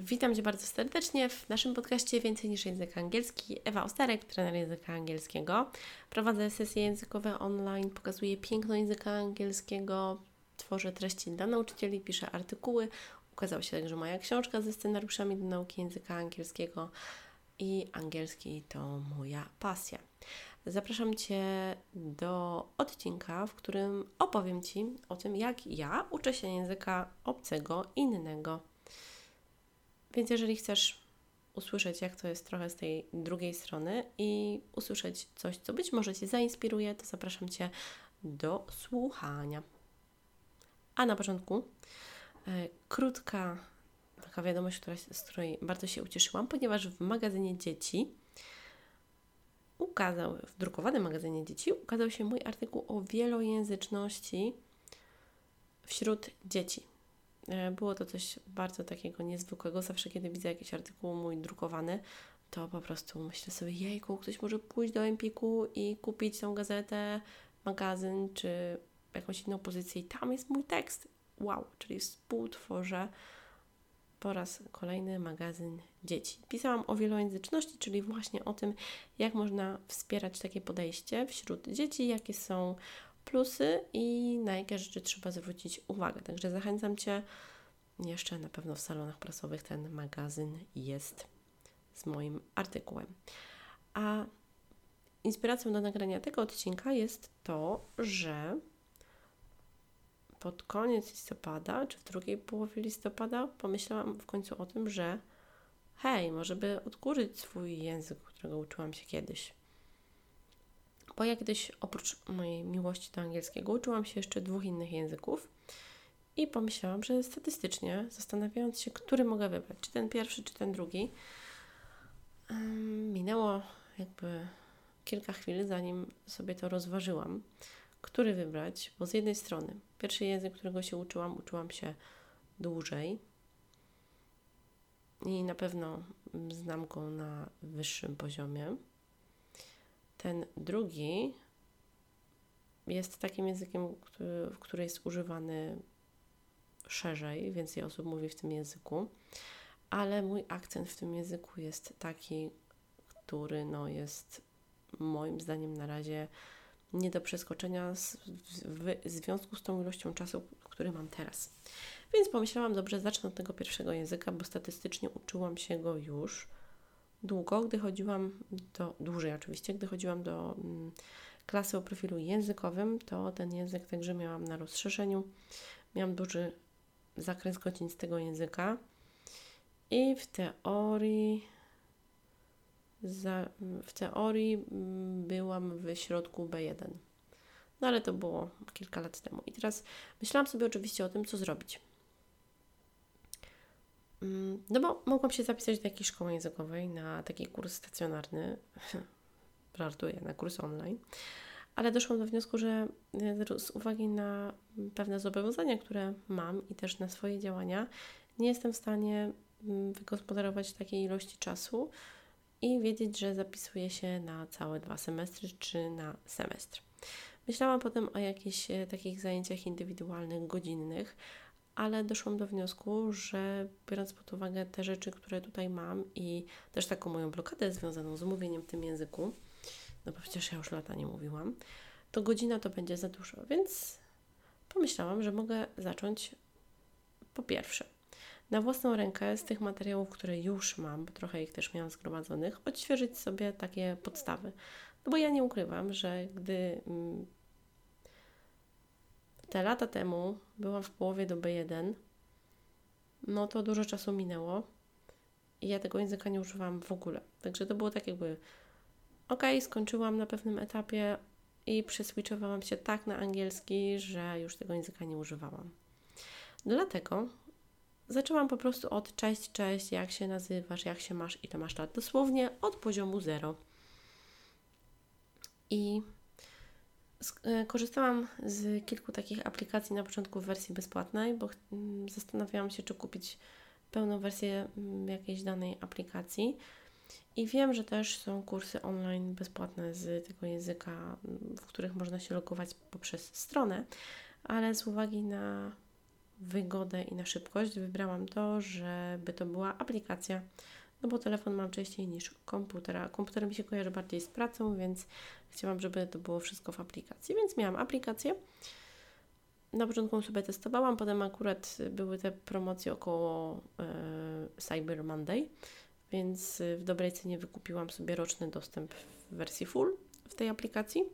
Witam Cię bardzo serdecznie w naszym podcaście Więcej niż język angielski. Ewa Ostarek, trener języka angielskiego. Prowadzę sesje językowe online, pokazuję piękno języka angielskiego, tworzę treści dla nauczycieli, piszę artykuły. Ukazała się także moja książka ze scenariuszami do nauki języka angielskiego i angielski to moja pasja. Zapraszam Cię do odcinka, w którym opowiem Ci o tym, jak ja uczę się języka obcego, innego. Więc jeżeli chcesz usłyszeć, jak to jest trochę z tej drugiej strony i usłyszeć coś, co być może Cię zainspiruje, to zapraszam Cię do słuchania. A na początku e, krótka taka wiadomość, która, z której bardzo się ucieszyłam, ponieważ w magazynie dzieci ukazał, w drukowanym magazynie dzieci ukazał się mój artykuł o wielojęzyczności wśród dzieci. E, było to coś bardzo takiego niezwykłego. Zawsze, kiedy widzę jakiś artykuł mój drukowany, to po prostu myślę sobie, jejku, ktoś może pójść do Empiku i kupić tą gazetę, magazyn czy jakąś inną pozycję i tam jest mój tekst. Wow, czyli współtworzę po raz kolejny magazyn dzieci. Pisałam o wielojęzyczności, czyli właśnie o tym, jak można wspierać takie podejście wśród dzieci, jakie są plusy i na jakie rzeczy trzeba zwrócić uwagę. Także zachęcam Cię. Jeszcze na pewno w salonach prasowych ten magazyn jest z moim artykułem. A inspiracją do nagrania tego odcinka jest to, że pod koniec listopada, czy w drugiej połowie listopada, pomyślałam w końcu o tym, że hej, może by odkurzyć swój język, którego uczyłam się kiedyś. Bo ja kiedyś oprócz mojej miłości do angielskiego uczyłam się jeszcze dwóch innych języków i pomyślałam, że statystycznie, zastanawiając się, który mogę wybrać, czy ten pierwszy, czy ten drugi, minęło jakby kilka chwil, zanim sobie to rozważyłam, który wybrać, bo z jednej strony pierwszy język, którego się uczyłam, uczyłam się dłużej i na pewno znam go na wyższym poziomie. Ten drugi jest takim językiem, który, który jest używany szerzej, więcej osób mówi w tym języku, ale mój akcent w tym języku jest taki, który no, jest moim zdaniem na razie nie do przeskoczenia z, w, w związku z tą ilością czasu, który mam teraz. Więc pomyślałam, dobrze, zacznę od tego pierwszego języka, bo statystycznie uczyłam się go już długo, gdy chodziłam do, dłużej oczywiście, gdy chodziłam do mm, klasy o profilu językowym, to ten język także miałam na rozszerzeniu. Miałam duży zakres godzin z tego języka i w teorii za, w teorii mm, byłam w środku B1. No ale to było kilka lat temu. I teraz myślałam sobie oczywiście o tym, co zrobić. Mm, no bo mogłam się zapisać do jakiejś szkoły językowej na taki kurs stacjonarny. Żartuję, na kurs online. Ale doszłam do wniosku, że z uwagi na pewne zobowiązania, które mam i też na swoje działania, nie jestem w stanie mm, wygospodarować takiej ilości czasu i wiedzieć, że zapisuję się na całe dwa semestry czy na semestr. Myślałam potem o jakichś e, takich zajęciach indywidualnych, godzinnych, ale doszłam do wniosku, że biorąc pod uwagę te rzeczy, które tutaj mam i też taką moją blokadę związaną z mówieniem w tym języku, no bo przecież ja już lata nie mówiłam, to godzina to będzie za dużo, więc pomyślałam, że mogę zacząć po pierwsze na własną rękę z tych materiałów, które już mam, bo trochę ich też miałam zgromadzonych, odświeżyć sobie takie podstawy. No bo ja nie ukrywam, że gdy mm, te lata temu byłam w połowie do B1, no to dużo czasu minęło i ja tego języka nie używałam w ogóle. Także to było tak jakby ok, skończyłam na pewnym etapie i przeswitchowałam się tak na angielski, że już tego języka nie używałam. Dlatego zaczęłam po prostu od cześć, cześć, jak się nazywasz, jak się masz, ile masz lat, dosłownie od poziomu zero. I korzystałam z kilku takich aplikacji na początku w wersji bezpłatnej, bo zastanawiałam się, czy kupić pełną wersję jakiejś danej aplikacji. I wiem, że też są kursy online bezpłatne z tego języka, w których można się logować poprzez stronę, ale z uwagi na wygodę i na szybkość wybrałam to, żeby to była aplikacja, no bo telefon mam częściej niż komputera. Komputer mi się kojarzy bardziej z pracą, więc chciałam, żeby to było wszystko w aplikacji, więc miałam aplikację. Na początku sobie testowałam, potem akurat były te promocje około e, Cyber Monday, więc w dobrej cenie wykupiłam sobie roczny dostęp w wersji full w tej aplikacji.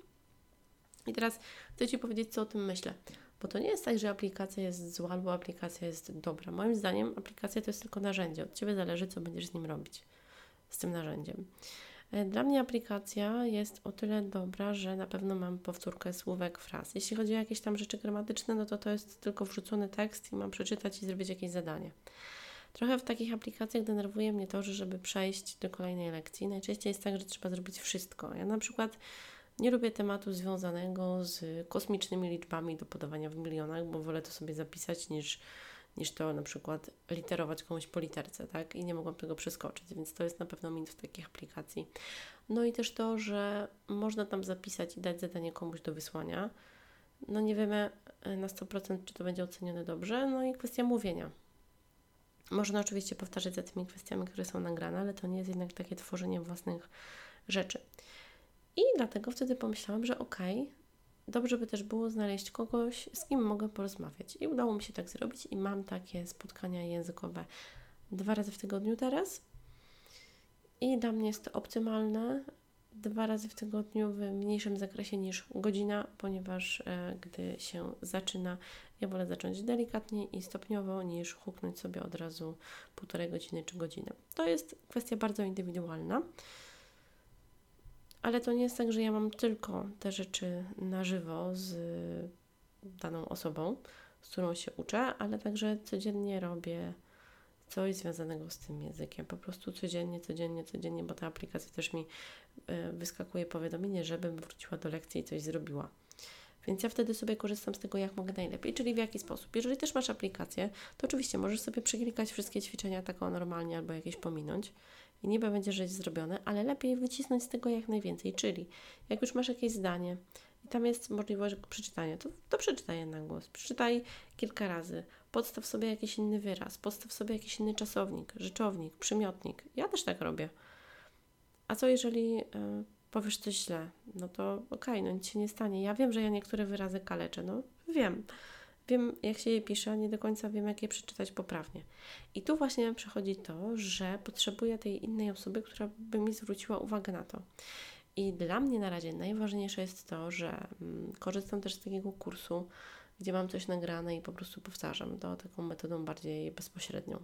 I teraz chcę Ci powiedzieć, co o tym myślę. Bo to nie jest tak, że aplikacja jest zła albo aplikacja jest dobra. Moim zdaniem aplikacja to jest tylko narzędzie. Od Ciebie zależy, co będziesz z nim robić, z tym narzędziem. E, dla mnie aplikacja jest o tyle dobra, że na pewno mam powtórkę słówek, fraz. Jeśli chodzi o jakieś tam rzeczy gramatyczne, no to to jest tylko wrzucony tekst i mam przeczytać i zrobić jakieś zadanie. Trochę w takich aplikacjach denerwuje mnie to, że żeby przejść do kolejnej lekcji, najczęściej jest tak, że trzeba zrobić wszystko. Ja na przykład nie lubię tematu związanego z kosmicznymi liczbami do podawania w milionach, bo wolę to sobie zapisać niż, niż to na przykład literować komuś po literce, tak? I nie mogłam tego przeskoczyć, więc to jest na pewno min w takich aplikacji. No i też to, że można tam zapisać i dać zadanie komuś do wysłania. No nie wiemy e, na 100% czy to będzie ocenione dobrze. No i kwestia mówienia. Można oczywiście powtarzać za tymi kwestiami, które są nagrane, ale to nie jest jednak takie tworzenie własnych rzeczy. I dlatego wtedy pomyślałam, że okej, okay, dobrze by też było znaleźć kogoś, z kim mogę porozmawiać. I udało mi się tak zrobić i mam takie spotkania językowe dwa razy w tygodniu teraz. I dla mnie jest to optymalne dwa razy w tygodniu w mniejszym zakresie niż godzina, ponieważ e, gdy się zaczyna, ja wolę zacząć delikatnie i stopniowo, niż huknąć sobie od razu półtorej godziny czy godzinę. To jest kwestia bardzo indywidualna. Ale to nie jest tak, że ja mam tylko te rzeczy na żywo z daną osobą, z którą się uczę, ale także codziennie robię coś związanego z tym językiem. Po prostu codziennie, codziennie, codziennie, bo ta aplikacja też mi e, wyskakuje powiadomienie, żebym wróciła do lekcji i coś zrobiła. Więc ja wtedy sobie korzystam z tego, jak mogę najlepiej, czyli w jaki sposób. Jeżeli też masz aplikację, to oczywiście możesz sobie przeklikać wszystkie ćwiczenia tak normalnie albo jakieś pominąć i niby będzie rzecz zrobione, ale lepiej wycisnąć z tego jak najwięcej. Czyli jak już masz jakieś zdanie i tam jest możliwość przeczytania, to, to przeczytaj je na głos. Przeczytaj kilka razy. Podstaw sobie jakiś inny wyraz, podstaw sobie jakiś inny czasownik, rzeczownik, przymiotnik. Ja też tak robię. A co jeżeli y, powiesz coś źle? No to okej, okay, no nic się nie stanie. Ja wiem, że ja niektóre wyrazy kaleczę, no wiem. Wiem, jak się je pisze, a nie do końca wiem, jak je przeczytać poprawnie. I tu właśnie przychodzi to, że potrzebuję tej innej osoby, która by mi zwróciła uwagę na to. I dla mnie na razie najważniejsze jest to, że mm, korzystam też z takiego kursu, gdzie mam coś nagrane i po prostu powtarzam to taką metodą bardziej bezpośrednią.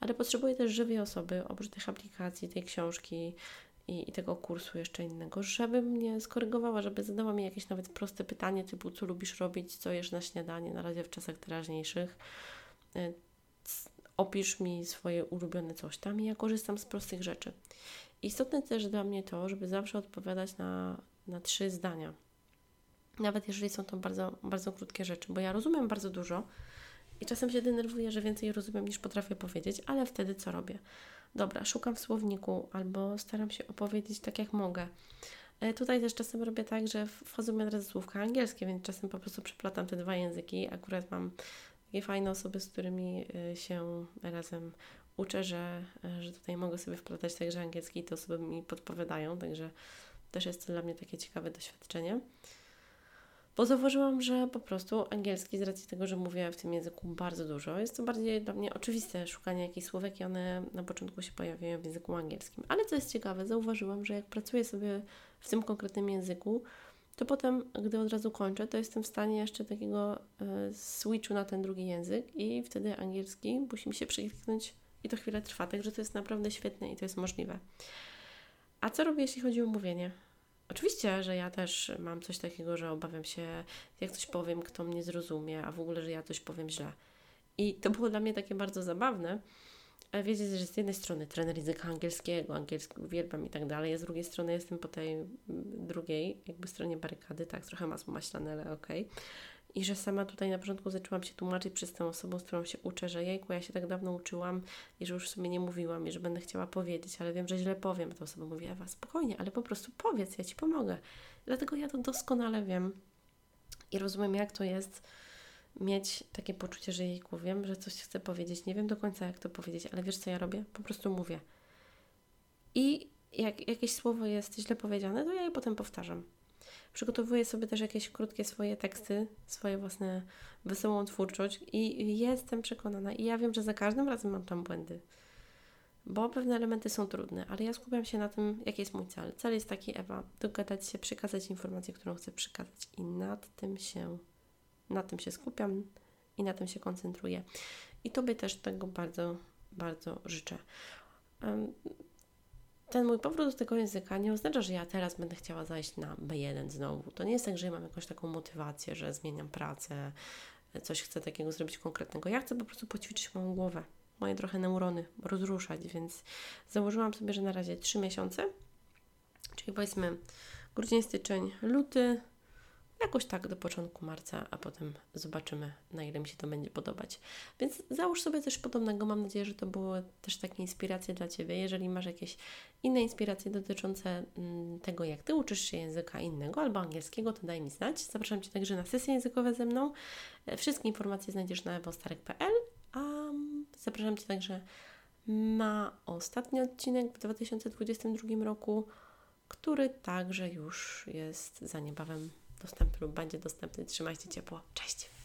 Ale potrzebuję też żywej osoby, oprócz tych aplikacji, tej książki, i, i, tego kursu jeszcze innego, żeby mnie skorygowała, żeby zadała mi jakieś nawet proste pytanie typu co lubisz robić, co jesz na śniadanie, na razie w czasach teraźniejszych. E, opisz mi swoje ulubione coś tam i ja korzystam z prostych rzeczy. Istotne też dla mnie to, żeby zawsze odpowiadać na, na trzy zdania. Nawet jeżeli są to bardzo, bardzo krótkie rzeczy, bo ja rozumiem bardzo dużo i czasem się denerwuję, że więcej rozumiem niż potrafię powiedzieć, ale wtedy co robię? Dobra, szukam w słowniku albo staram się opowiedzieć tak, jak mogę. E, tutaj też czasem robię tak, że wchodzą mi od razu słówka angielskie, więc czasem po prostu przeplatam te dwa języki. Akurat mam takie fajne osoby, z którymi e, się razem uczę, że, e, że tutaj mogę sobie wplatać także angielski i te osoby mi podpowiadają, także też jest to dla mnie takie ciekawe doświadczenie bo zauważyłam, że po prostu angielski, z racji tego, że mówię w tym języku bardzo dużo, jest to bardziej dla mnie oczywiste szukanie jakichś słówek i one na początku się pojawiają w języku angielskim. Ale co jest ciekawe, zauważyłam, że jak pracuję sobie w tym konkretnym języku, to potem, gdy od razu kończę, to jestem w stanie jeszcze takiego y, switchu na ten drugi język i wtedy angielski musi mi się przekliknąć i to chwilę trwa, także to jest naprawdę świetne i to jest możliwe. A co robię, jeśli chodzi o mówienie? Oczywiście, że ja też mam coś takiego, że obawiam się, jak coś powiem, kto mnie zrozumie, a w ogóle, że ja coś powiem źle. I to było dla mnie takie bardzo zabawne. Wiecie, że z jednej strony trener języka angielskiego, angielski uwielbiam i tak dalej, a z drugiej strony jestem po tej drugiej, jakby stronie barykady, tak, trochę masło maślane, ale okej. Okay i że sama tutaj na początku zaczęłam się tłumaczyć przez tę osobę, z którą się uczę, że jejku, ja się tak dawno uczyłam i że już sobie nie mówiłam i że będę chciała powiedzieć, ale wiem, że źle powiem. Ta osoba mówi, Ewa, spokojnie, ale po prostu powiedz, ja Ci pomogę. Dlatego ja to doskonale wiem i rozumiem, jak to jest mieć takie poczucie, że jejku, wiem, że coś chcę powiedzieć, nie wiem do końca jak to powiedzieć, ale wiesz co ja robię? Po prostu mówię. I jak jakieś słowo jest źle powiedziane, to ja je potem powtarzam. Przygotowuję sobie też jakieś krótkie swoje teksty, swoje własne wesołą twórczość i jestem przekonana i ja wiem, że za każdym razem mam tam błędy. Bo pewne elementy są trudne, ale ja skupiam się na tym, jaki jest mój cel. Cel jest taki, Ewa, dogadać się, przekazać informację, którą chcę przekazać i nad tym się, na tym się skupiam i na tym się koncentruję. I Tobie też tego bardzo, bardzo życzę ten mój powrót do tego języka nie oznacza, że ja teraz będę chciała zajść na B1 znowu. To nie jest tak, że ja mam jakąś taką motywację, że zmieniam pracę, coś chcę takiego zrobić konkretnego. Ja chcę po prostu poćwiczyć moją głowę, moje trochę neurony, rozruszać, więc założyłam sobie, że na razie 3 miesiące, czyli powiedzmy grudzień, styczeń, luty, Jakoś tak do początku marca, a potem zobaczymy, na ile mi się to będzie podobać. Więc załóż sobie coś podobnego. Mam nadzieję, że to były też takie inspiracje dla Ciebie. Jeżeli masz jakieś inne inspiracje dotyczące mm, tego, jak Ty uczysz się języka innego albo angielskiego, to daj mi znać. Zapraszam Cię także na sesje językowe ze mną. E, wszystkie informacje znajdziesz na ewostarek.pl, a mm, zapraszam Cię także na ostatni odcinek w 2022 roku, który także już jest za niebawem dostępny lub będzie dostępny. Trzymajcie ciepło. Cześć!